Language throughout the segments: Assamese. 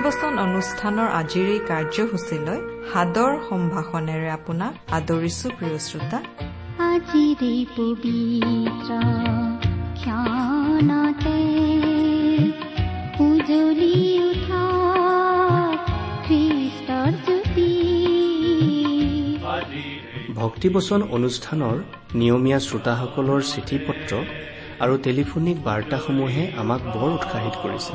ভক্তিবচন অনুষ্ঠানৰ আজিৰ এই কাৰ্যসূচীলৈ সাদৰ সম্ভাষণেৰে আপোনাক আদৰিছো প্ৰিয় শ্ৰোতা। আজিৰে পবিত্ৰ ক্ষণতে উজলি উঠা খ্ৰীষ্টৰ জ্যোতি। ভক্তিবচন অনুষ্ঠানৰ নিয়মীয়া শ্ৰোতাসকলৰ চিঠি পত্ৰ আৰু টেলিফোনিক বাৰ্তাসমূহে আমাক বৰ উৎসাহিত কৰিছে।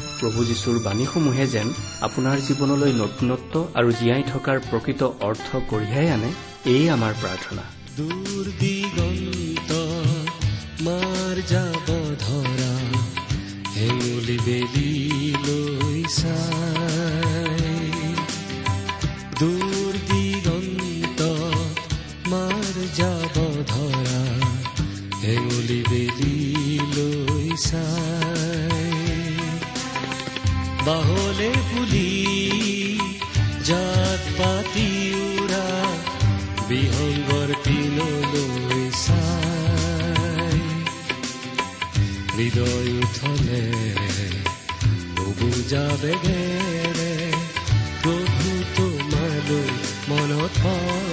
প্ৰভু যীশুৰ বাণীসমূহে যেন আপোনাৰ জীৱনলৈ নতুনত্ব আৰু জীয়াই থকাৰ প্ৰকৃত অৰ্থ কঢ়িয়াই আনে এয়ে আমাৰ প্ৰাৰ্থনা। যাব ধৰা হেঙুলি বেলি লৈ চাই। বাহলে পুলি জাত পাতি উৰা বিহংগৰ পিনলৈ চাই। হৃদয় উঠলে বুজা বেগেৰে প্ৰভু তোমালৈ মনত পৰে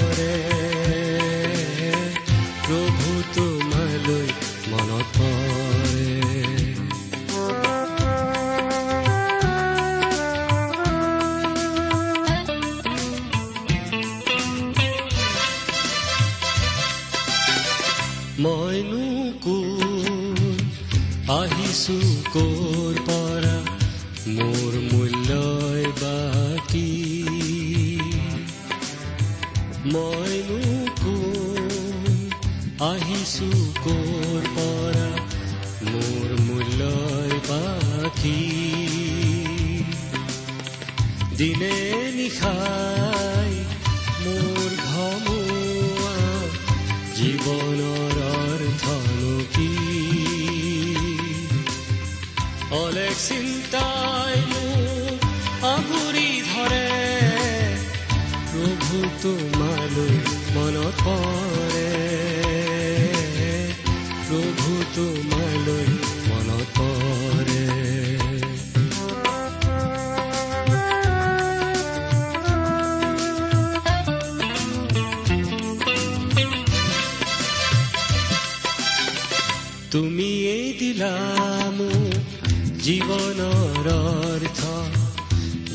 দিনে নিশাই মোৰ ঘমুৱা জীৱনৰ অৰ্থনো কি? অলেখ চিন্তাই মোক আগুৰি ধৰে। প্ৰভু তোমালৈ মনত পৰে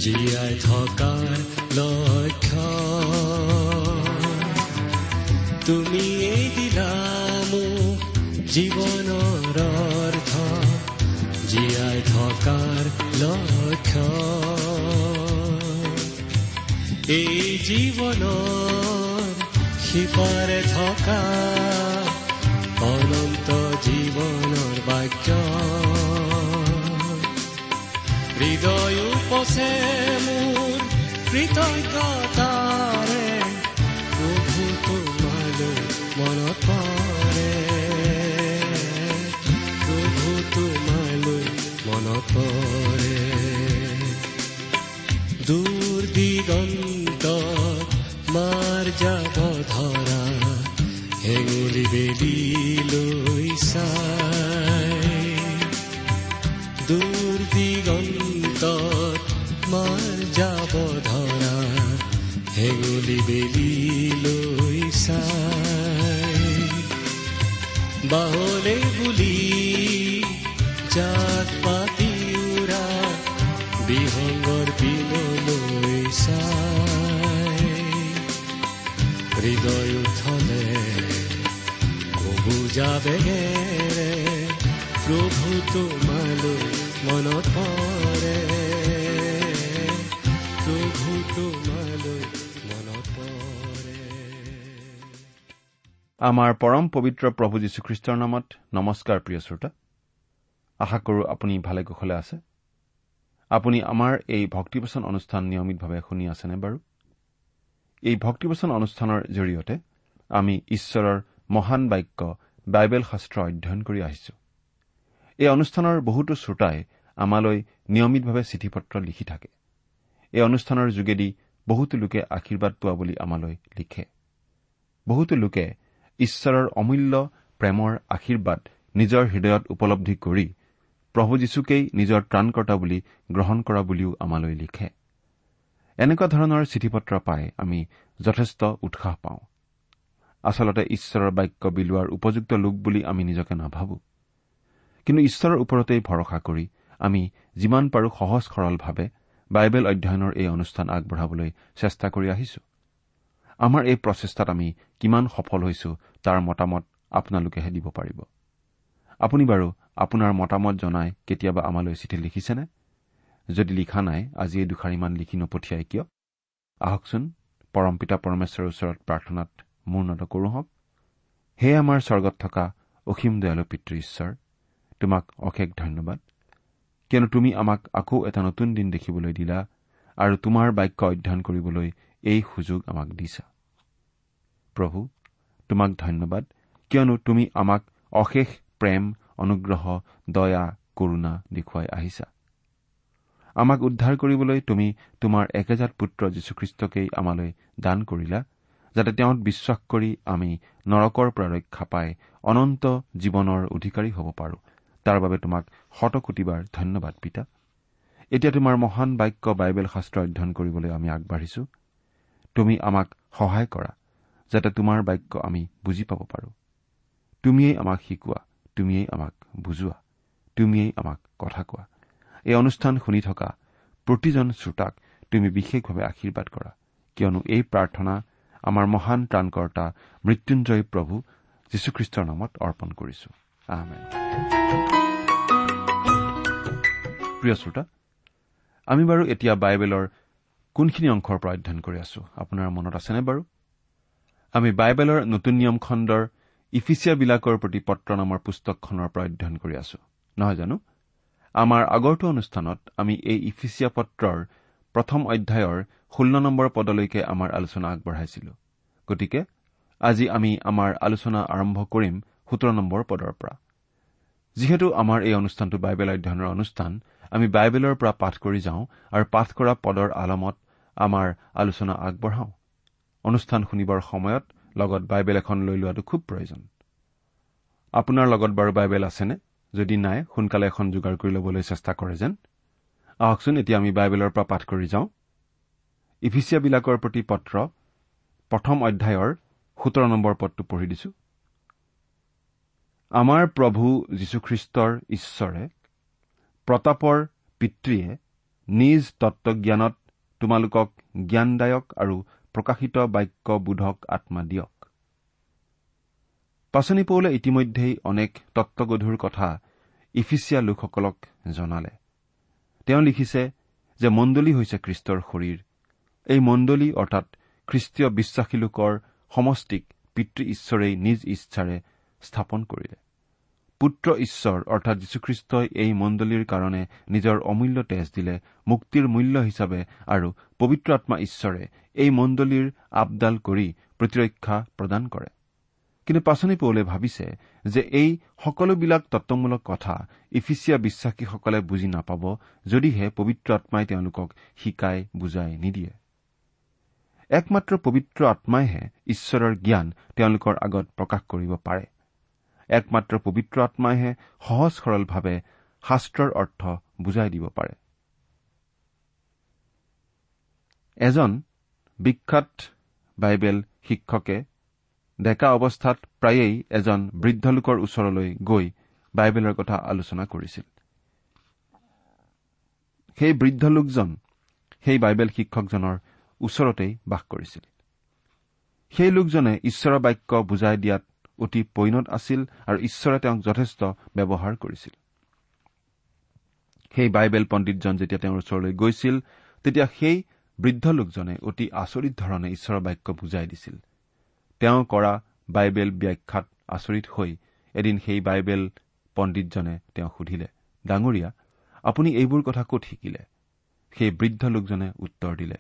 জীয়াই থকাৰ লক্ষ্য। তুমিয়েই দিলা মোক জীৱনৰ অৰ্থ জীয়াই থকাৰ লক্ষ্য। এই জীৱনৰ সিপাৰে থকা অনন্ত জীৱনৰ বাক্য। হৃদয় উপচে মোৰ কৃতজ্ঞতাৰে প্ৰভু তোমালৈ মনত পৰে। প্ৰভু তোমালৈ মনত পৰে। দূৰ দিগন্ত মাৰ যাব ধৰা হেঙুলি বেলি লৈ চাই হেঙুলি বেলি লৈ চাই। বাহলে আমাৰ পৰম পবিত্ৰ প্ৰভু যীশুখ্ৰীষ্টৰ নামত নমস্কাৰ প্ৰিয় শ্ৰোতা। আশা কৰোঁ আপুনি ভালে কুশলে আছে। আপুনি আমাৰ এই ভক্তিবচন অনুষ্ঠান নিয়মিতভাৱে শুনি আছেনে বাৰু? এই ভক্তিবচন অনুষ্ঠানৰ জৰিয়তে আমি ঈশ্বৰৰ মহান বাক্য বাইবেল শাস্ত্ৰ অধ্যয়ন কৰি আহিছো। এই অনুষ্ঠানৰ বহুতো শ্ৰোতাই আমালৈ নিয়মিতভাৱে চিঠি পত্ৰ লিখি থাকে। এই অনুষ্ঠানৰ যোগেদি বহুতো লোকে আশীৰ্বাদ পোৱা বুলি আমালৈ লিখে। বহুতো লোকে ঈশ্বৰৰ অমূল্য প্ৰেমৰ আশীৰ্বাদ নিজৰ হৃদয়ত উপলব্ধি কৰি প্ৰভু যীশুকেই নিজৰ ত্ৰাণকৰ্তা বুলি গ্ৰহণ কৰা বুলিও আমালৈ লিখে। এনেকুৱা ধৰণৰ চিঠি পত্ৰ পাই আমি যথেষ্ট উৎসাহ পাওঁ। আচলতে ঈশ্বৰৰ বাক্য বিলোৱাৰ উপযুক্ত লোক বুলি আমি নিজকে নাভাবো। কিন্তু ঈশ্বৰৰ ওপৰতেই ভৰসা কৰি আমি যিমান পাৰো সহজ সৰলভাৱে বাইবেল অধ্যয়নৰ এই অনুষ্ঠান আগবঢ়াবলৈ চেষ্টা কৰি আহিছো। আমাৰ এই প্ৰচেষ্টাত আমি কিমান সফল হৈছো তাৰ মতামত আপোনালোকেহে দিব পাৰিব। আপুনি বাৰু আপোনাৰ মতামত জনাই কেতিয়াবা আমালৈ চিঠি লিখিছেনে? যদি লিখা নাই আজি এই দুষাৰিমান লিখি নপঠিয়াই কিয়? আহকচোন পৰমপিতা পৰমেশ্বৰৰ ওচৰত প্ৰাৰ্থনাত মূৰ্ণত কৰো হওক। হে আমাৰ স্বৰ্গত থকা অসীম দয়ালু পিতৃ ঈশ্বৰ তোমাক অশেষ ধন্যবাদ। কিয়নো তুমি আমাক আকৌ এটা নতুন দিন দেখিবলৈ দিলা আৰু তোমাৰ বাক্য অধ্যয়ন কৰিবলৈ এই সুযোগ আমাক দিছা। প্ৰভু তোমাক ধন্যবাদ। কিয়নো তুমি আমাক অশেষ প্ৰেম অনুগ্ৰহ দয়া কৰুণা দেখুৱাই আহিছা। আমাক উদ্ধাৰ কৰিবলৈ তুমি তোমাৰ একেজাত পুত্ৰ যীশুখ্ৰীষ্টকেই আমালৈ দান কৰিলা যাতে তেওঁত বিশ্বাস কৰি আমি নৰকৰ পৰা ৰক্ষা পাই অনন্ত জীৱনৰ অধিকাৰী হ'ব পাৰো। তাৰ বাবে তোমাক শতকোটিবাৰ ধন্যবাদ পিতা। এতিয়া তোমাৰ মহান বাক্য বাইবেল শাস্ত্ৰ অধ্যয়ন কৰিবলৈ আমি আগবাঢ়িছো। তুমি আমাক সহায় কৰা। যাতে তোমাৰ বাক্য আমি বুজি পাব পাৰো। তুমিয়েই আমাক শিকোৱা তুমিয়েই আমাক বুজোৱা তুমিয়েই আমাক কথা কোৱা। এই অনুষ্ঠান শুনি থকা প্ৰতিজন শ্ৰোতাক তুমি বিশেষভাৱে আশীৰ্বাদ কৰা কিয়নো এই প্ৰাৰ্থনা আমাৰ মহান ত্ৰাণকৰ্তা মৃত্যুঞ্জয় প্ৰভু যীশুখ্ৰীষ্টৰ নামত অৰ্পণ কৰিছো। প্ৰিয় শ্ৰোতা আমি বাৰু এতিয়া বাইবেলৰ কোনখিনি অংশৰ পৰা অধ্যয়ন কৰি আছো? আপোনাৰ মনত আছেনে বাৰু? আমি বাইবেলৰ নতুন নিয়ম খণ্ডৰ ইফিচিয়াবিলাকৰ প্ৰতি পত্ৰ নামৰ পুস্তকখনৰ পৰা অধ্যয়ন কৰি আছো। নহয় জানো? আমাৰ আগৰটো অনুষ্ঠানত আমি এই ইফিচিয়া পত্ৰৰ প্ৰথম অধ্যায়ৰ ষোল্ল নম্বৰ পদলৈকে আমাৰ আলোচনা আগবঢ়াইছিলো। গতিকে আজি আমি আমাৰ আলোচনা আৰম্ভ কৰিম সোতৰ নম্বৰ পদৰ পৰা। যিহেতু আমাৰ এই অনুষ্ঠানটো বাইবেল অধ্যয়নৰ অনুষ্ঠান আমি বাইবেলৰ পৰা পাঠ কৰি যাওঁ আৰু পাঠ কৰা পদৰ আলমত আমাৰ আলোচনা আগবঢ়াওঁ। অনুষ্ঠান শুনিবৰ সময়ত লগত বাইবেল এখন লৈ লোৱাটো খুব প্ৰয়োজন। আপোনাৰ লগত বাৰু বাইবেল আছেনে? যদি নাই সোনকালে এখন যোগাৰ কৰি ল'বলৈ চেষ্টা কৰে যেন। আহকচোন এতিয়া আমি বাইবেলৰ পৰা পাঠ কৰি যাওঁ। ইফিচিয়াবিলাকৰ প্ৰতি পত্ৰ প্ৰথম অধ্যায়ৰ সোতৰ নম্বৰ পদটো পঢ়ি দিছো। আমাৰ প্ৰভু যীশুখ্ৰীষ্টৰ ঈশ্বৰে প্ৰতাপৰ পিতৃয়ে নিজ তত্বজ্ঞানত তোমালোকক জ্ঞানদায়ক আৰু প্ৰকাশিত বাক্য বোধক আত্মা দিয়ক। পাচনি পৌলে ইতিমধ্যেই অনেক তত্বগধুৰ কথা ইফিচিয়া লোকসকলক জনালে। তেওঁ লিখিছে যে মণ্ডলী হৈছে খ্ৰীষ্টৰ শৰীৰ। এই মণ্ডলী অৰ্থাৎ খ্ৰীষ্টীয় বিশ্বাসী লোকৰ সমষ্টিক পিতৃ ঈশ্বৰেই নিজ ইচ্ছাৰে স্থাপন কৰিলে। পুত্ৰ ঈশ্বৰ অৰ্থাৎ যীশুখ্ৰীষ্টই এই মণ্ডলীৰ কাৰণে নিজৰ অমূল্য তেজ দিলে মুক্তিৰ মূল্য হিচাপে আৰু পবিত্ৰ আত্মা ঈশ্বৰে এই মণ্ডলীৰ আপডাল কৰি প্ৰতিৰক্ষা প্ৰদান কৰে। কিন্তু পাচনি পৌলে ভাবিছে যে এই সকলোবিলাক তত্বমূলক কথা ইফিচিয়া বিশ্বাসীসকলে বুজি নাপাব যদিহে পবিত্ৰ আত্মাই তেওঁলোকক শিকাই বুজাই নিদিয়ে। একমাত্ৰ পবিত্ৰ আত্মাইহে ঈশ্বৰৰ জ্ঞান তেওঁলোকৰ আগত প্ৰকাশ কৰিব পাৰে। একমাত্ৰ পবিত্ৰ আত্মাইহে সহজ সৰলভাৱে শাস্ত্ৰৰ অৰ্থ বুজাই দিব পাৰে। এজন বিখ্যাত বাইবেল শিক্ষকে ডেকা অৱস্থাত প্ৰায়েই এজন বৃদ্ধ লোকৰ ওচৰলৈ গৈ বাইবেলৰ কথা আলোচনা কৰিছিল। সেই বৃদ্ধ লোকজন সেই বাইবেল শিক্ষকজনৰ ওচৰতেই বাস কৰিছিল। সেই লোকজনে ঈশ্বৰৰ বাক্য বুজাই দিয়াত অতি পৰিণত আছিল আৰু ঈশ্বৰে তেওঁক যথেষ্ট ব্যৱহাৰ কৰিছিল। সেই বাইবেল পণ্ডিতজন যেতিয়া তেওঁৰ ওচৰলৈ গৈছিল তেতিয়া সেই বৃদ্ধ লোকজনে অতি আচৰিত ধৰণে ঈশ্বৰৰ বাক্য বুজাই দিছিল। তেওঁ কৰা বাইবেল ব্যাখ্যাত আচৰিত হৈ এদিন সেই বাইবেল পণ্ডিতজনে তেওঁক সুধিলে ডাঙৰীয়া আপুনি এইবোৰ কথা কত শিকিলে? সেই বৃদ্ধ লোকজনে উত্তৰ দিলে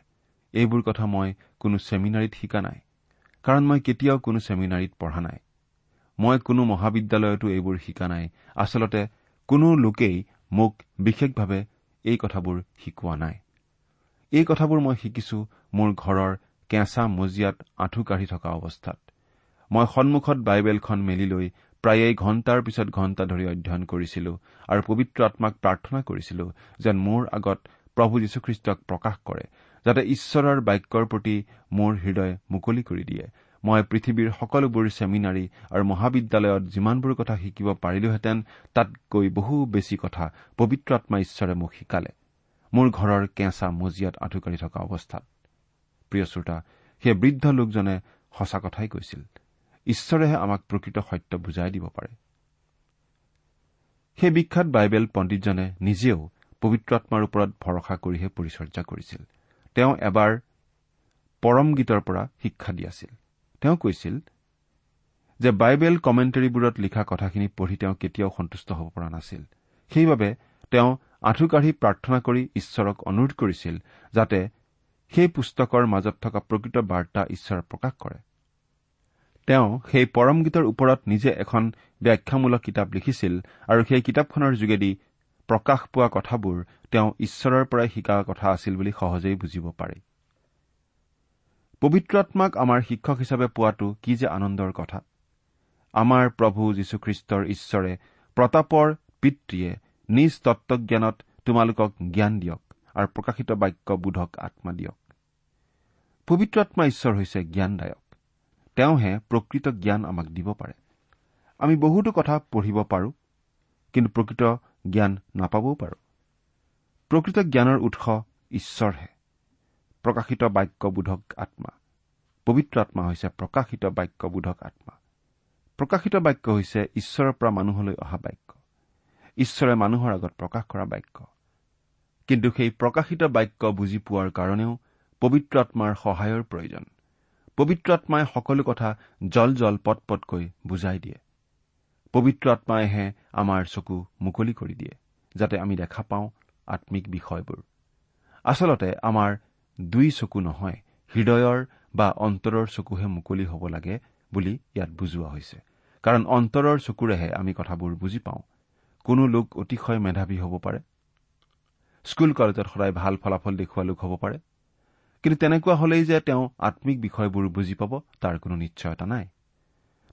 এইবোৰ কথা মই কোনো ছেমিনাৰীত শিকা নাই কাৰণ মই কেতিয়াও কোনো ছেমিনাৰীত পঢ়া নাই। মই কোনো মহাবিদ্যালয়তো এইবোৰ শিকা নাই। আচলতে কোনো লোকেই মোক বিশেষভাৱে এই কথাবোৰ শিকোৱা নাই। এই কথাবোৰ মই শিকিছো মোৰ ঘৰৰ কেঁচা মজিয়াত আঁঠু কাঢ়ি থকা অৱস্থাত। মই সন্মুখত বাইবেলখন মেলি লৈ প্ৰায়েই ঘণ্টাৰ পিছত ঘণ্টা ধৰি অধ্যয়ন কৰিছিলো আৰু পবিত্ৰ আত্মাক প্ৰাৰ্থনা কৰিছিলো যেন মোৰ আগত প্ৰভু যীশুখ্ৰীষ্টক প্ৰকাশ কৰে যাতে ঈশ্বৰৰ বাক্যৰ প্ৰতি মোৰ হৃদয় মুকলি কৰি দিয়ে। মই পৃথিৱীৰ সকলোবোৰ ছেমিনাৰী আৰু মহাবিদ্যালয়ত যিমানবোৰ কথা শিকিব পাৰিলোহেঁতেন তাতকৈ বহু বেছি কথা পবিত্ৰ আত্মা ঈশ্বৰে মোক শিকালে। মোৰ ঘৰৰ কেঁচা মজিয়াত আঁঠুকাঢ়ি থকা অৱস্থাত। প্ৰিয় শ্ৰোতা সেই বৃদ্ধ লোকজনে সঁচা কথাই কৈছিল ঈশ্বৰেহে আমাক প্ৰকৃত সত্য বুজাই দিব পাৰে। সেই বিখ্যাত বাইবেল পণ্ডিতজনে নিজেও পবিত্ৰ আত্মাৰ ওপৰত ভৰসা কৰিহে পৰিচৰ্যা কৰিছিল। তেওঁ এবাৰ পৰম গীতৰ পৰা শিক্ষা দি আছিল। তেওঁ কৈছিল যে বাইবেল কমেণ্টেৰীবোৰত লিখা কথাখিনি পঢ়ি তেওঁ কেতিয়াও সন্তুষ্ট হ'ব পৰা নাছিল। সেইবাবে তেওঁ আঁঠু কাঢ়ি প্ৰাৰ্থনা কৰি ঈশ্বৰক অনুৰোধ কৰিছিল যাতে সেই পুস্তকৰ মাজত থকা প্ৰকৃত বাৰ্তা ঈশ্বৰে প্ৰকাশ কৰে। তেওঁ সেই পৰম গীতৰ ওপৰত নিজে এখন ব্যাখ্যামূলক কিতাপ লিখিছিল আৰু সেই কিতাপখনৰ যোগেদি প্ৰকাশ পোৱা কথাবোৰ তেওঁ ঈশ্বৰৰ পৰাই শিকা কথা আছিল বুলি সহজেই বুজিব পাৰে। পবিত্ৰ আত্মাক আমাৰ শিক্ষক হিচাপে পোৱাটো কি যে আনন্দৰ কথা। আমাৰ প্ৰভু যীশুখ্ৰীষ্টৰ ঈশ্বৰে প্ৰতাপৰ পিতৃয়ে নিজ তত্বজ্ঞানত তোমালোকক জ্ঞান দিয়ক আৰু প্ৰকাশিত বাক্য বোধক আত্মা দিয়ক। পবিত্ৰ আত্মা ঈশ্বৰ হৈছে জ্ঞানদায়ক। তেওঁহে প্ৰকৃত জ্ঞান আমাক দিব পাৰে। আমি বহুতো কথা পঢ়িব পাৰো কিন্তু প্ৰকৃত জ্ঞান নাপাবও পাৰো। প্ৰকৃত জ্ঞানৰ উৎস ঈশ্বৰহে। প্ৰকাশিত বাক্যবোধক আত্মা। পবিত্ৰ আত্মা হৈছে প্ৰকাশিত বাক্যবোধক আত্মা। প্ৰকাশিত বাক্য হৈছে ঈশ্বৰৰ পৰা মানুহলৈ অহা বাক্য। ঈশ্বৰে মানুহৰ আগত প্ৰকাশ কৰা বাক্য। কিন্তু সেই প্ৰকাশিত বাক্য বুজি পোৱাৰ কাৰণেও পবিত্ৰ আত্মাৰ সহায়ৰ প্ৰয়োজন। পবিত্ৰ আত্মাই সকলো কথা জল জল পট পটকৈ বুজাই দিয়ে। পবিত্ৰ আত্মাইহে আমাৰ চকু মুকলি কৰি দিয়ে যাতে আমি দেখা পাওঁ আম্মিক বিষয়বোৰ। আচলতে আমাৰ দুই চকু নহয় হৃদয়ৰ বা অন্তৰৰ চকুহে মুকলি হ'ব লাগে বুলি ইয়াত বুজোৱা হৈছে। কাৰণ অন্তৰৰ চকুৰেহে আমি কথাবোৰ বুজি পাওঁ। কোনো লোক অতিশয় মেধাৱী হ'ব পাৰে। স্কুল কলেজত সদায় ভাল ফলাফল দেখুওৱা লোক হ'ব পাৰে। কিন্তু তেনেকুৱা হলেই যে তেওঁ আম্মিক বিষয়বোৰ বুজি পাব তাৰ কোনো নিশ্চয়তা নাই।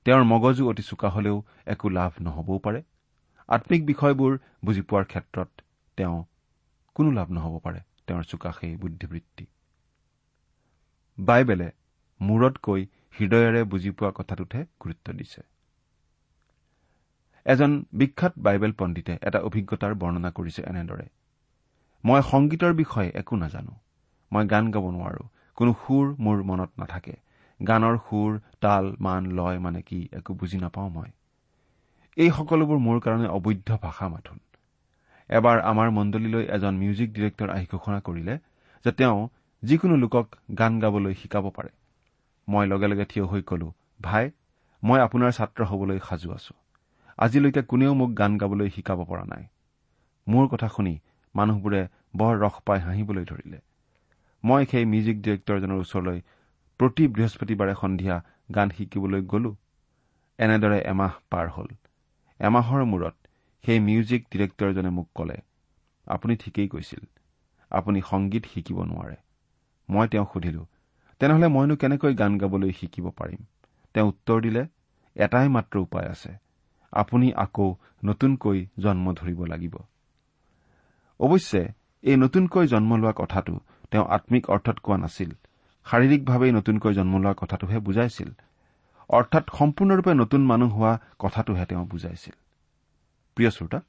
তেওঁৰ মগজু অতি চোকা হলেও একো লাভ নহবও পাৰে। আম্মিক বিষয়বোৰ বুজি পোৱাৰ ক্ষেত্ৰত তেওঁ কোনো লাভ নহব পাৰে। তেওঁৰ চোকা সেই বুদ্ধিবৃত্তি। বাইবেলে মূৰতকৈ হৃদয়েৰে বুজি পোৱা কথাটোতহে গুৰুত্ব দিছে। এজন বিখ্যাত বাইবেল পণ্ডিতে এটা অভিজ্ঞতাৰ বৰ্ণনা কৰিছে এনেদৰে মই সংগীতৰ বিষয়ে একো নাজানো। মই গান গাব নোৱাৰো। কোনো সুৰ মোৰ মনত নাথাকে। গানৰ সুৰ তাল মান লয় মানে কি একো বুজি নাপাওঁ মই। এই সকলোবোৰ মোৰ কাৰণে অবৈধ ভাষা মাথোন। এবাৰ আমাৰ মণ্ডলীলৈ এজন মিউজিক ডিৰেক্টৰ আহি ঘোষণা কৰিলে যে তেওঁ যিকোনো লোকক গান গাবলৈ শিকাব পাৰে। মই লগে লগে থিয় হৈ কলো ভাই মই আপোনাৰ ছাত্ৰ হবলৈ সাজু আছো। আজিলৈকে কোনেও মোক গান গাবলৈ শিকাব পৰা নাই। মোৰ কথা শুনি মানুহবোৰে বৰ ৰস পাই হাঁহিবলৈ ধৰিলে। মই সেই মিউজিক ডিৰেক্টৰজনৰ ওচৰলৈ প্ৰতি বৃহস্পতিবাৰে সন্ধিয়া গান শিকিবলৈ গলো। এনেদৰে এমাহ পাৰ হল। এমাহৰ মূৰত সেই মিউজিক ডিৰেক্টৰজনে মোক কলে আপুনি ঠিকেই কৈছিল। আপুনি সংগীত শিকিব নোৱাৰে। মই তেওঁক সুধিলো তেনেহলে মইনো কেনেকৈ গান গাবলৈ শিকিব পাৰিম? তেওঁ উত্তৰ দিলে এটাই মাত্ৰ উপায় আছে। আপুনি আকৌ নতুনকৈ জন্ম ধৰিব লাগিব। অৱশ্যে এই নতুনকৈ জন্ম লোৱা কথাটো তেওঁ আম্মিক অৰ্থত কোৱা নাছিল। শাৰীৰিকভাৱেই নতুনকৈ জন্ম লোৱা কথাটোহে বুজাইছিল। অৰ্থাৎ সম্পূৰ্ণৰূপে নতুন মানুহ হোৱা কথাটোহে তেওঁ বুজাইছিল। প্ৰিয় শ্ৰোতা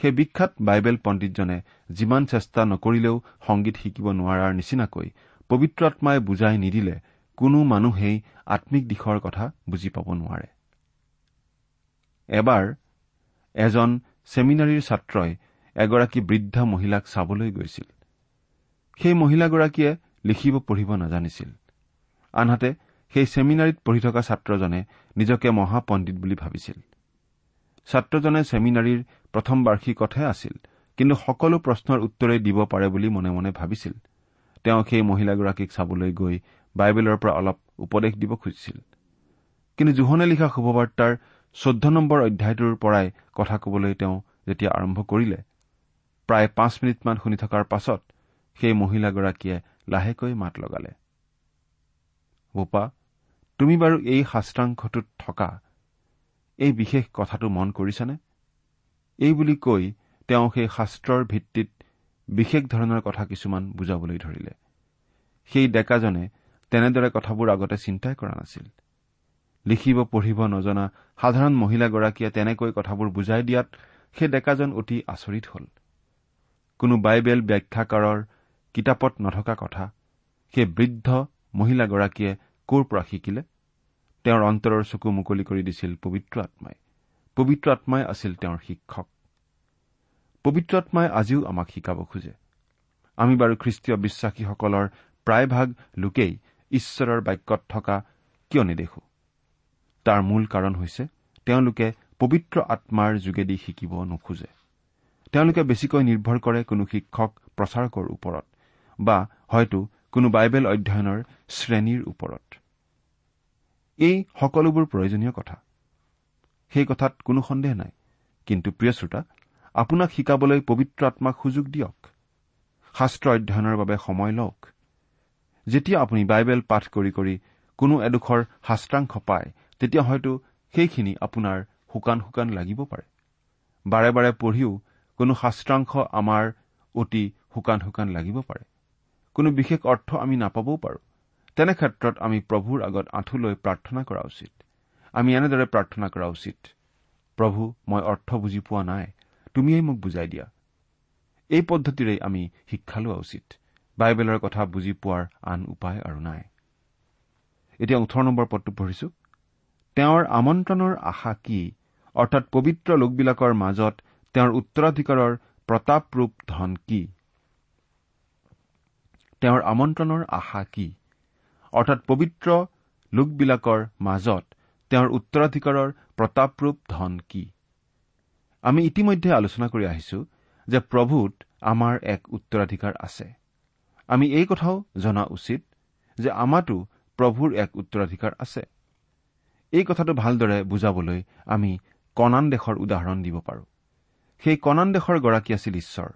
সেই বিখ্যাত বাইবেল পণ্ডিতজনে যিমান চেষ্টা নকৰিলেও সংগীত শিকিব নোৱাৰাৰ নিচিনাকৈ পবিত্ৰ আত্মাই বুজাই নিদিলে কোনো মানুহেই আম্মিক দিশৰ কথা বুজি পাব নোৱাৰে। এবাৰ এজন ছেমিনাৰীৰ ছাত্ৰই এগৰাকী বৃদ্ধা মহিলাক চাবলৈ গৈছিল। সেই মহিলাগৰাকীয়ে লিখিব পঢ়িব নাজানিছিল। আনহাতে সেই ছেমিনাৰীত পঢ়ি থকা ছাত্ৰজনে নিজকে মহাপণ্ডিত বুলি ভাবিছিল। ছাত্ৰজনে ছেমিনাৰীৰ প্ৰথম বাৰ্ষিকতহে আছিল কিন্তু সকলো প্ৰশ্নৰ উত্তৰেই দিব পাৰে বুলি মনে মনে ভাবিছিল। তেওঁ সেই মহিলাগৰাকীক চাবলৈ গৈ বাইবেলৰ পৰা অলপ উপদেশ দিব খুজিছিল। কিন্তু জোহনে লিখা শুভবাৰ্তাৰ চৈধ্য নম্বৰ অধ্যায়টোৰ পৰাই কথা কবলৈ তেওঁ যেতিয়া আৰম্ভ কৰিলে প্ৰায় পাঁচ মিনিটমান শুনি থকাৰ পাছত সেই মহিলাগৰাকীয়ে লাহেকৈ মাত লগালে। বোপা তুমি বাৰু এই শাস্ত্ৰাংশটোত থকা এই বিশেষ কথাটো মন কৰিছানে? এই বুলি কৈ তেওঁ সেই শাস্ত্ৰৰ ভিত্তিত বিশেষ ধৰণৰ কথা কিছুমান বুজাবলৈ ধৰিলে। সেই ডেকাজনে তেনেদৰে কথাবোৰ আগতে চিন্তাই কৰা নাছিল। লিখিব পঢ়িব নজনা সাধাৰণ মহিলাগৰাকীয়ে তেনেকৈ কথাবোৰ বুজাই দিয়াত সেই ডেকাজন অতি আচৰিত হ'ল। কোনো বাইবেল ব্যাখ্যাকাৰৰ কিতাপত নথকা কথা সেই বৃদ্ধ মহিলাগৰাকীয়ে ক'ৰ পৰা শিকিলে? তেওঁৰ অন্তৰৰ চকু মুকলি কৰি দিছিল পবিত্ৰ আত্মাই। পবিত্ৰ আত্মাই আছিল তেওঁৰ শিক্ষক। পবিত্ৰ আত্মাই আজিও আমাক শিকাব খোজে। আমি বাৰু খ্ৰীষ্টীয় বিশ্বাসীসকলৰ প্ৰায়ভাগ লোকেই ঈশ্বৰৰ বাক্যত থকা কিয় নেদেখো? তাৰ মূল কাৰণ হৈছে তেওঁলোকে পবিত্ৰ আত্মাৰ যোগেদি শিকিব নোখোজে। তেওঁলোকে বেছিকৈ নিৰ্ভৰ কৰে কোনো শিক্ষক প্ৰচাৰকৰ ওপৰত বা হয়তো কোনো বাইবেল অধ্যয়নৰ শ্ৰেণীৰ ওপৰত। এই সকলোবোৰ প্ৰয়োজনীয় কথা। সেই কথাত কোনো সন্দেহ নাই। কিন্তু প্ৰিয় শ্ৰোতা আপোনাক শিকাবলৈ পবিত্ৰ আত্মাক সুযোগ দিয়ক। শাস্ত্ৰ অধ্যয়নৰ বাবে সময় লওক। যেতিয়া আপুনি বাইবেল পাঠ কৰি কৰি কোনো এডোখৰ শাস্ত্ৰাংশ পায় তেতিয়া হয়তো সেইখিনি আপোনাৰ শুকান শুকান লাগিব পাৰে। বাৰে বাৰে পঢ়িও কোনো শাস্ত্ৰাংশ আমাৰ অতি শুকান শুকান লাগিব পাৰে। কোনো বিশেষ অৰ্থ আমি নাপাবও পাৰোঁ। তেনে ক্ষেত্ৰত আমি প্ৰভুৰ আগত আঁঠু লৈ প্ৰাৰ্থনা কৰা উচিত। আমি এনেদৰে প্ৰাৰ্থনা কৰা উচিত প্ৰভু মই অৰ্থ বুজি পোৱা নাই তুমিয়েই মোক বুজাই দিয়া। এই পদ্ধতিৰেই আমি শিক্ষা লোৱা উচিত। বাইবেলৰ কথা বুজি পোৱাৰ আন উপায় আৰু নাই। এতিয়া ওঠৰ নম্বৰ পদটো পঢ়িছো। তেওঁৰ আমন্ত্ৰণৰ আশা কি? অৰ্থাৎ পবিত্ৰ লোকবিলাকৰ মাজত তেওঁৰ উত্তৰাধিকাৰৰ প্ৰতাপৰূপ ধন কি? তেওঁৰ আমন্ত্ৰণৰ আশা কি? অৰ্থাৎ পবিত্ৰ লোকবিলাকৰ মাজত তেওঁৰ উত্তৰাধিকাৰৰ প্ৰতাপৰূপ ধন কি? আমি ইতিমধ্যে আলোচনা কৰি আহিছো যে প্ৰভূত আমাৰ এক উত্তৰাধিকাৰ আছে। আমি এই কথাও জনা উচিত যে আমাতো প্ৰভুৰ এক উত্তৰাধিকাৰ আছে। এই কথাটো ভালদৰে বুজাবলৈ আমি কণান দেশৰ উদাহৰণ দিব পাৰোঁ। সেই কণান দেশৰ গৰাকী আছিল ঈশ্বৰ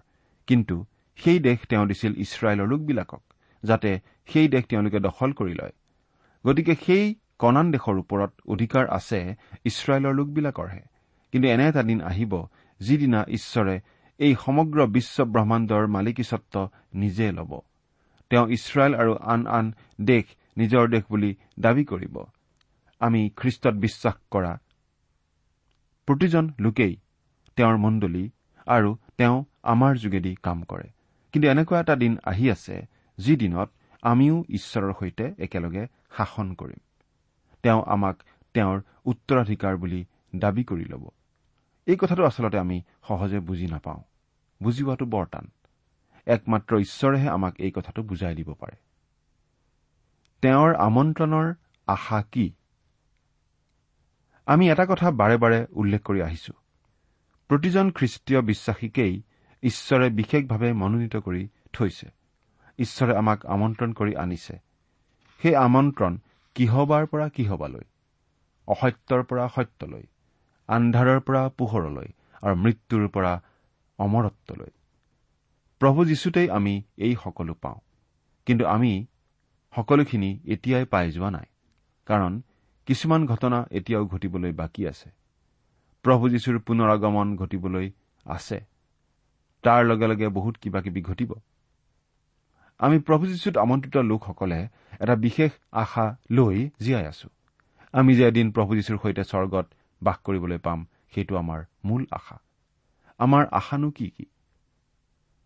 কিন্তু সেই দেশ তেওঁ দিছিল ইছৰাইলৰ লোকবিলাকক। যাতে সেই দেশ তেওঁলোকে দখল কৰি লয়। গতিকে সেই কণান দেশৰ ওপৰত অধিকাৰ আছে ইছৰাইলৰ লোকবিলাকৰহে। কিন্তু এনে এটা দিন আহিব যিদিনা ঈশ্বৰে এই সমগ্ৰ বিশ্ব ব্ৰহ্মাণ্ডৰ মালিকীস্বত্ব নিজে ল'ব। তেওঁ ইছৰাইল আৰু আন আন দেশ নিজৰ দেশ বুলি দাবী কৰিব। আমি খ্ৰীষ্টত বিশ্বাস কৰা প্ৰতিজন লোকেই তেওঁৰ মণ্ডলী আৰু তেওঁ আমাৰ যোগেদি কাম কৰে। কিন্তু এনেকুৱা এটা দিন আহি আছে যি দিনত আমিও ঈশ্বৰৰ সৈতে একেলগে শাসন কৰিম তেওঁ আমাক তেওঁৰ উত্তৰাধিকাৰ বুলি দাবী কৰি ল'ব। এই কথাটো আচলতে আমি সহজে বুজি নাপাওঁ। বুজি পোৱাটো বৰ টান। একমাত্ৰ ঈশ্বৰেহে আমাক এই কথাটো বুজাই দিব পাৰে। তেওঁৰ আমন্ত্ৰণৰ আশা কি? আমি এটা কথা বাৰে বাৰে উল্লেখ কৰি আহিছো। প্ৰতিজন খ্ৰীষ্টীয় বিশ্বাসীকেই ঈশ্বৰে বিশেষভাৱে মনোনীত কৰি থৈছে। ঈশ্বৰে আমাক আমন্ত্ৰণ কৰি আনিছে। সেই আমন্ত্ৰণ কিহবাৰ পৰা কিহবালৈ? অসত্যৰ পৰা সত্যলৈ আন্ধাৰৰ পৰা পোহৰলৈ আৰু মৃত্যুৰ পৰা অমৰত্বলৈ। প্ৰভু যীশুতেই আমি এই সকলো পাওঁ। কিন্তু আমি সকলোখিনি এতিয়াই পাই যোৱা নাই কাৰণ কিছুমান ঘটনা এতিয়াও ঘটিবলৈ বাকী আছে। প্ৰভু যীশুৰ পুনৰ আগমন ঘটিবলৈ আছে। তাৰ লগে লগে বহুত কিবা কিবি ঘটিব। আমি প্ৰভু যীশুত আমন্ত্ৰিত লোকসকলে এটা বিশেষ আশা লৈ জীয়াই আছো। আমি যে এদিন প্ৰভু যীশুৰ সৈতে স্বৰ্গত বাস কৰিবলৈ পাম সেইটো আমাৰ মূল আশা। আমাৰ আশানো কি কি?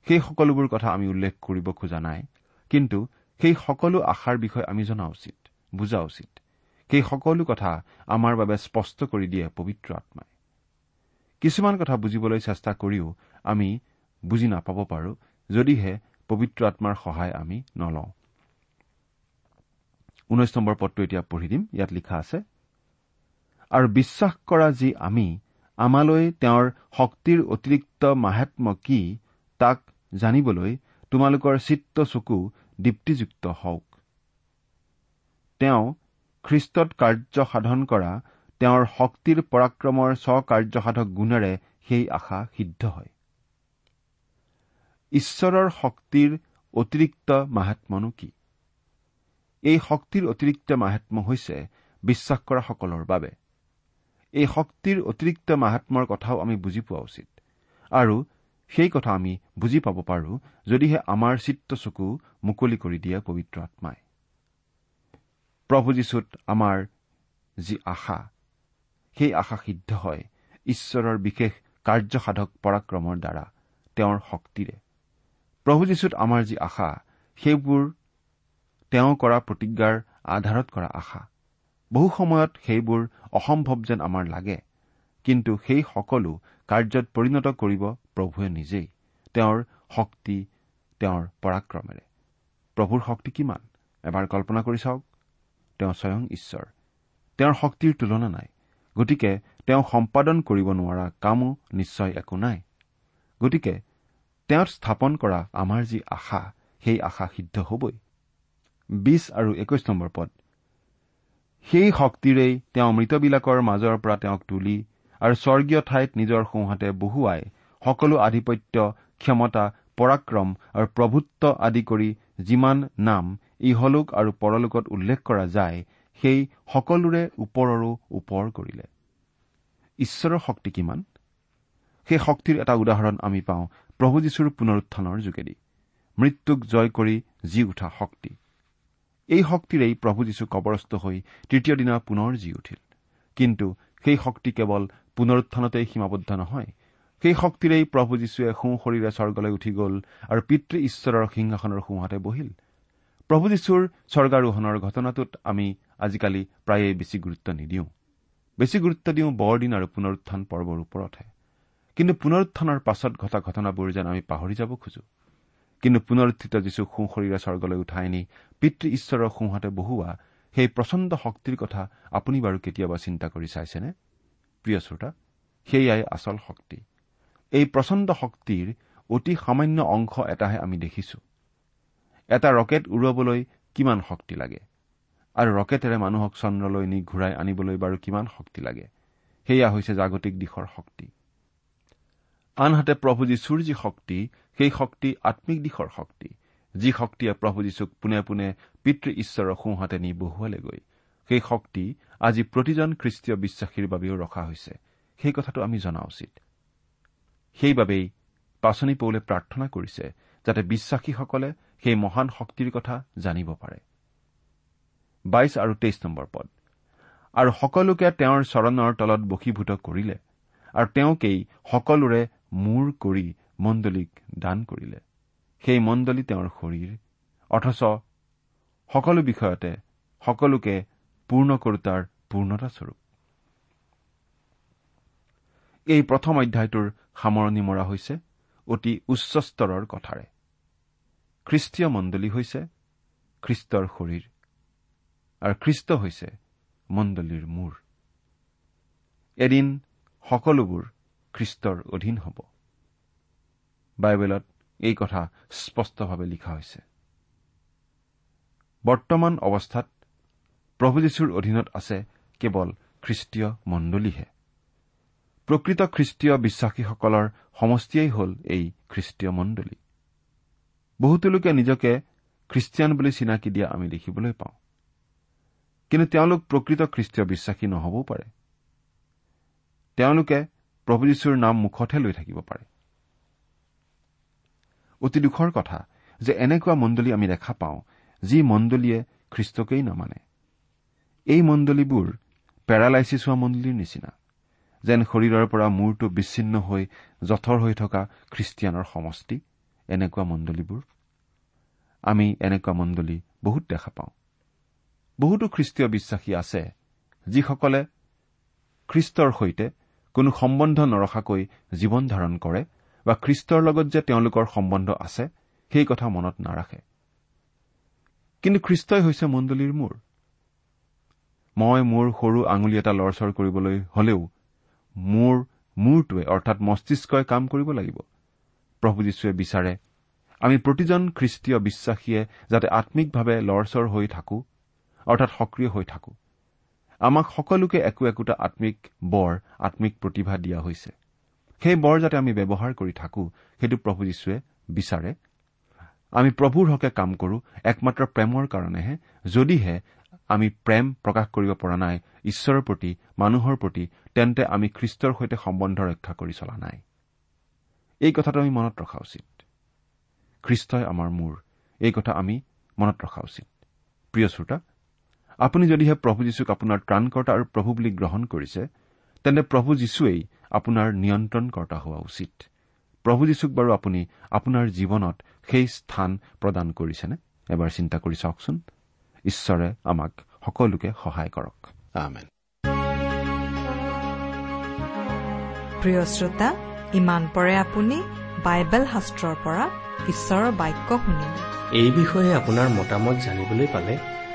সেই সকলোবোৰ কথা আমি উল্লেখ কৰিব খোজা নাই কিন্তু সেই সকলো আশাৰ বিষয়ে আমি জনা উচিত বুজা উচিত। সেই সকলো কথা আমাৰ বাবে স্পষ্ট কৰি দিয়ে পবিত্ৰ আত্মাই। কিছুমান কথা বুজিবলৈ চেষ্টা কৰিও আমি বুজি নাপাব পাৰো যদিহে পবিত্ৰ আত্মাৰ সহায় আমি নলওঁ। ঊনৈশ নম্বৰ পদটো এতিয়া পঢ়ি দিম। ইয়াত লিখা আছে আৰু বিশ্বাস কৰা যি আমি আমালৈ তেওঁৰ শক্তিৰ অতিৰিক্ত মাহাত্ম কি তাক জানিবলৈ তোমালোকৰ চিত্ত চকু দীপ্তিযুক্ত হওক। তেওঁ খ্ৰীষ্টত কাৰ্য সাধন কৰা তেওঁৰ শক্তিৰ পৰাক্ৰমৰ স্বকাৰ্যসাধক গুণেৰে সেই আশা সিদ্ধ হয়। ঈশ্বৰৰ শক্তিৰ অতিৰিক্ত মাহাত্মনো কি? এই শক্তিৰ অতিৰিক্ত মাহাত্ম হৈছে বিশ্বাস কৰাসকলৰ বাবে। এই শক্তিৰ অতিৰিক্ত মাহাত্মৰ কথাও আমি বুজি পোৱা উচিত। আৰু সেই কথা আমি বুজি পাব পাৰো যদিহে আমাৰ চিত্ত চকু মুকলি কৰি দিয়ে পবিত্ৰ আত্মাই। প্ৰভু যীশুত আমাৰ যি আশা সেই আশা সিদ্ধ হয় ঈশ্বৰৰ বিশেষ কাৰ্যসাধক পৰাক্ৰমৰ দ্বাৰা তেওঁৰ শক্তিৰে। প্ৰভু যীশুত আমাৰ যি আশা সেইবোৰ তেওঁ কৰা প্ৰতিজ্ঞাৰ আধাৰত কৰা আশা। বহু সময়ত সেইবোৰ অসম্ভৱ যেন আমাৰ লাগে কিন্তু সেই সকলো কাৰ্যত পৰিণত কৰিব প্ৰভুৱে নিজেই তেওঁৰ শক্তি তেওঁৰ পৰাক্ৰমেৰে। প্ৰভুৰ শক্তি কিমান? এবাৰ কল্পনা কৰি চাওক। তেওঁ স্বয়ং ঈশ্বৰ। তেওঁৰ শক্তিৰ তুলনা নাই গতিকে তেওঁ সম্পাদন কৰিব নোৱাৰা কামো নিশ্চয় একো নাই। গতিকে তেওঁত স্থাপন কৰা আমাৰ যি আশা সেই আশা সিদ্ধ হবই। বিশ আৰু একৈশ নম্বৰ পদ। সেই শক্তিৰেই তেওঁ মৃতবিলাকৰ মাজৰ পৰা তেওঁক তুলি আৰু স্বৰ্গীয় ঠাইত নিজৰ সোঁহাতে বহুৱাই সকলো আধিপত্য ক্ষমতা পৰাক্ৰম আৰু প্ৰভুত্ব আদি কৰি যিমান নাম ইহলোক আৰু পৰলোকত উল্লেখ কৰা যায় সেই সকলোৰে ওপৰৰো ওপৰ কৰিলে। ঈশ্বৰৰ শক্তি কিমান? সেই শক্তিৰ এটা উদাহৰণ আমি পাওঁ। প্ৰভু যীশুৰ পুনৰুত্থানৰ যোগেদি মৃত্যুক জয় কৰি জি উঠা শক্তি। এই শক্তিৰেই প্ৰভু যীশু কবৰস্থ হৈ তৃতীয় দিনা পুনৰ জি উঠিল। কিন্তু সেই শক্তি কেৱল পুনৰুত্থানতেই সীমাবদ্ধ নহয় সেই শক্তিৰেই প্ৰভু যীশুৱে সোঁ শৰীৰে স্বৰ্গলৈ উঠি গ'ল আৰু পিতৃ ঈশ্বৰৰ সিংহাসনৰ সোঁহাতে বহিল। প্ৰভু যীশুৰ স্বৰ্গাৰোহণৰ ঘটনাটোত আমি আজিকালি প্ৰায়ে বেছি গুৰুত্ব নিদিওঁ। বেছি গুৰুত্ব দিওঁ বৰদিন আৰু পুনৰুত্থান পৰ্বৰ ওপৰতহে। কিন্তু পুনৰুত্থানৰ পাছত ঘটা ঘটনাবোৰ যেন আমি পাহৰি যাব খোজো। কিন্তু পুনৰুত্থিত যীশুক সোঁ শৰীৰে স্বৰ্গলৈ উঠাই নি পিতৃ ঈশ্বৰৰ সোঁহাতে বহুওৱা সেই প্ৰচণ্ড শক্তিৰ কথা আপুনি বাৰু কেতিয়াবা চিন্তা কৰি চাইছেনে? প্ৰিয় শ্ৰোতা সেয়াই আচল শক্তি। এই প্ৰচণ্ড শক্তিৰ অতি সামান্য অংশ এটাহে আমি দেখিছো। এটা ৰকেট উৰুৱাবলৈ কিমান শক্তি লাগে? আৰু ৰকেটেৰে মানুহক চন্দ্ৰলৈ নি ঘূৰাই আনিবলৈ বাৰু কিমান শক্তি লাগে? সেয়া হৈছে জাগতিক দিশৰ শক্তি। আনহাতে প্ৰভু যীশুৰ যি শক্তি সেই শক্তি আম্মিক দিশৰ শক্তি। যি শক্তিয়ে প্ৰভু যীশুক পোনে পোনে পিতৃ ঈশ্বৰৰ সোঁহাতে নি বহুৱালেগৈ। সেই শক্তি আজি প্ৰতিজন খ্ৰীষ্টীয় বিশ্বাসীৰ বাবেও ৰখা হৈছে। সেই কথাটো আমি জনা উচিত। সেইবাবেই পাচনি পৌলে প্ৰাৰ্থনা কৰিছে যাতে বিশ্বাসীসকলে সেই মহান শক্তিৰ কথা জানিব পাৰে। বাইশ আৰু তেইছ নম্বৰ পদ। আৰু সকলোকে তেওঁৰ চৰণৰ তলত বশীভূত কৰিলে। আৰু তেওঁকেই সকলোৰে মূৰ কৰি মণ্ডলীক দান কৰিলে। সেই মণ্ডলী তেওঁৰ শৰীৰ। অথচ সকলো বিষয়তে সকলোকে পূৰ্ণ কৰোতাৰ পূৰ্ণতাস্বৰূপ। এই প্ৰথম অধ্যায়টোৰ সামৰণি মৰা হৈছে অতি উচ্চ স্তৰৰ কথাৰে। খ্ৰীষ্টীয় মণ্ডলী হৈছে খ্ৰীষ্টৰ শৰীৰ আৰু খ্ৰীষ্ট হৈছে মণ্ডলীৰ মূৰ। এদিন সকলোবোৰ খ্ৰীষ্টৰ অধীন হ'ব। বাইবেলত এই কথা স্পষ্টভাৱে লিখা হৈছে। বৰ্তমান অৱস্থাত প্ৰভু যীশুৰ অধীনত আছে কেৱল খ্ৰীষ্টীয় মণ্ডলীহে। প্ৰকৃত খ্ৰীষ্টীয় বিশ্বাসীসকলৰ সমষ্টিয়েই হ'ল এই খ্ৰীষ্টীয় মণ্ডলী। বহুতো লোকে নিজকে খ্ৰীষ্টিয়ান বুলি চিনাকি দিয়া আমি দেখিবলৈ পাওঁ। কিন্তু তেওঁলোক প্ৰকৃত খ্ৰীষ্টীয় বিশ্বাসী নহবও পাৰে। তেওঁলোকে প্ৰভু যীশুৰ নাম মুখতহে লৈ থাকিব পাৰে। অতি দুখৰ কথা যে এনেকুৱা মণ্ডলী আমি দেখা পাওঁ যি মণ্ডলীয়ে খ্ৰীষ্টকেই নামানে। এই মণ্ডলীবোৰ পেৰালাইচিছ হোৱা মণ্ডলীৰ নিচিনা যেন শৰীৰৰ পৰা মূৰটো বিচ্ছিন্ন হৈ জঠৰ হৈ থকা খ্ৰীষ্টিয়ানৰ সমষ্টি এনেকুৱা মণ্ডলীবোৰ। আমি এনেকুৱা মণ্ডলী বহুত দেখা পাওঁ। বহুতো খ্ৰীষ্টীয় বিশ্বাসী আছে যিসকলে খ্ৰীষ্টৰ সৈতে কোনো সম্বন্ধ নৰখাকৈ জীৱন ধাৰণ কৰে বা খ্ৰীষ্টৰ লগত যে তেওঁলোকৰ সম্বন্ধ আছে সেই কথা মনত নাৰাখে। কিন্তু খ্ৰীষ্টই হৈছে মণ্ডলীৰ মূৰ। মই মোৰ সৰু আঙুলি এটা লৰচৰ কৰিবলৈ হলেও মোৰ মূৰটোৱে অৰ্থাৎ মস্তিষ্কই কাম কৰিব লাগিব। প্ৰভু যীশুৱে বিচাৰে আমি প্ৰতিজন খ্ৰীষ্টীয় বিশ্বাসীয়ে যাতে আম্মিকভাৱে লৰচৰ হৈ থাকো অৰ্থাৎ সক্ৰিয় হৈ থাকো। আমাক সকলোকে একো একোটা আম্মিক বৰ আম্মিক প্ৰতিভা দিয়া হৈছে। সেই বৰ যাতে আমি ব্যৱহাৰ কৰি থাকো সেইটো প্ৰভু যীশুৱে বিচাৰে। আমি প্ৰভুৰ হকে কাম কৰো একমাত্ৰ প্ৰেমৰ কাৰণেহে যদিহে আমি প্ৰেম প্ৰকাশ কৰিব পৰা নাই ঈশ্বৰৰ প্ৰতি মানুহৰ প্ৰতি তেন্তে আমি খ্ৰীষ্টৰ সৈতে সম্বন্ধ ৰক্ষা কৰি চলা নাই। এই কথাটো আমি মনত ৰখা উচিত। খ্ৰীষ্টই আমাৰ মূৰ। এই কথা আমি মনত ৰখা উচিত। প্ৰিয় শ্ৰোতা আপুনি যদিহে প্ৰভু যীশুক আপোনাৰ ত্ৰাণকৰ্তা আৰু প্ৰভু বুলি গ্ৰহণ কৰিছে তেন্তে প্ৰভু যীশুৱেই আপোনাৰ নিয়ন্ত্ৰণকৰ্তা হোৱা উচিত। প্ৰভু যীশুক বাৰু আপুনি আপোনাৰ জীৱনত সেই স্থান প্ৰদান কৰিছেনে? এবাৰ চিন্তা কৰি চাওকচোন। ঈশ্বৰে আমাক সকলোকে সহায় কৰক। আমেন। প্ৰিয় শ্ৰোতা ইমান পৰে আপুনি বাইবেল শাস্ত্ৰৰ পৰা ঈশ্বৰৰ বাক্য শুনিলে এই বিষয়ে আপোনাৰ মতামত জানিবলৈ পালে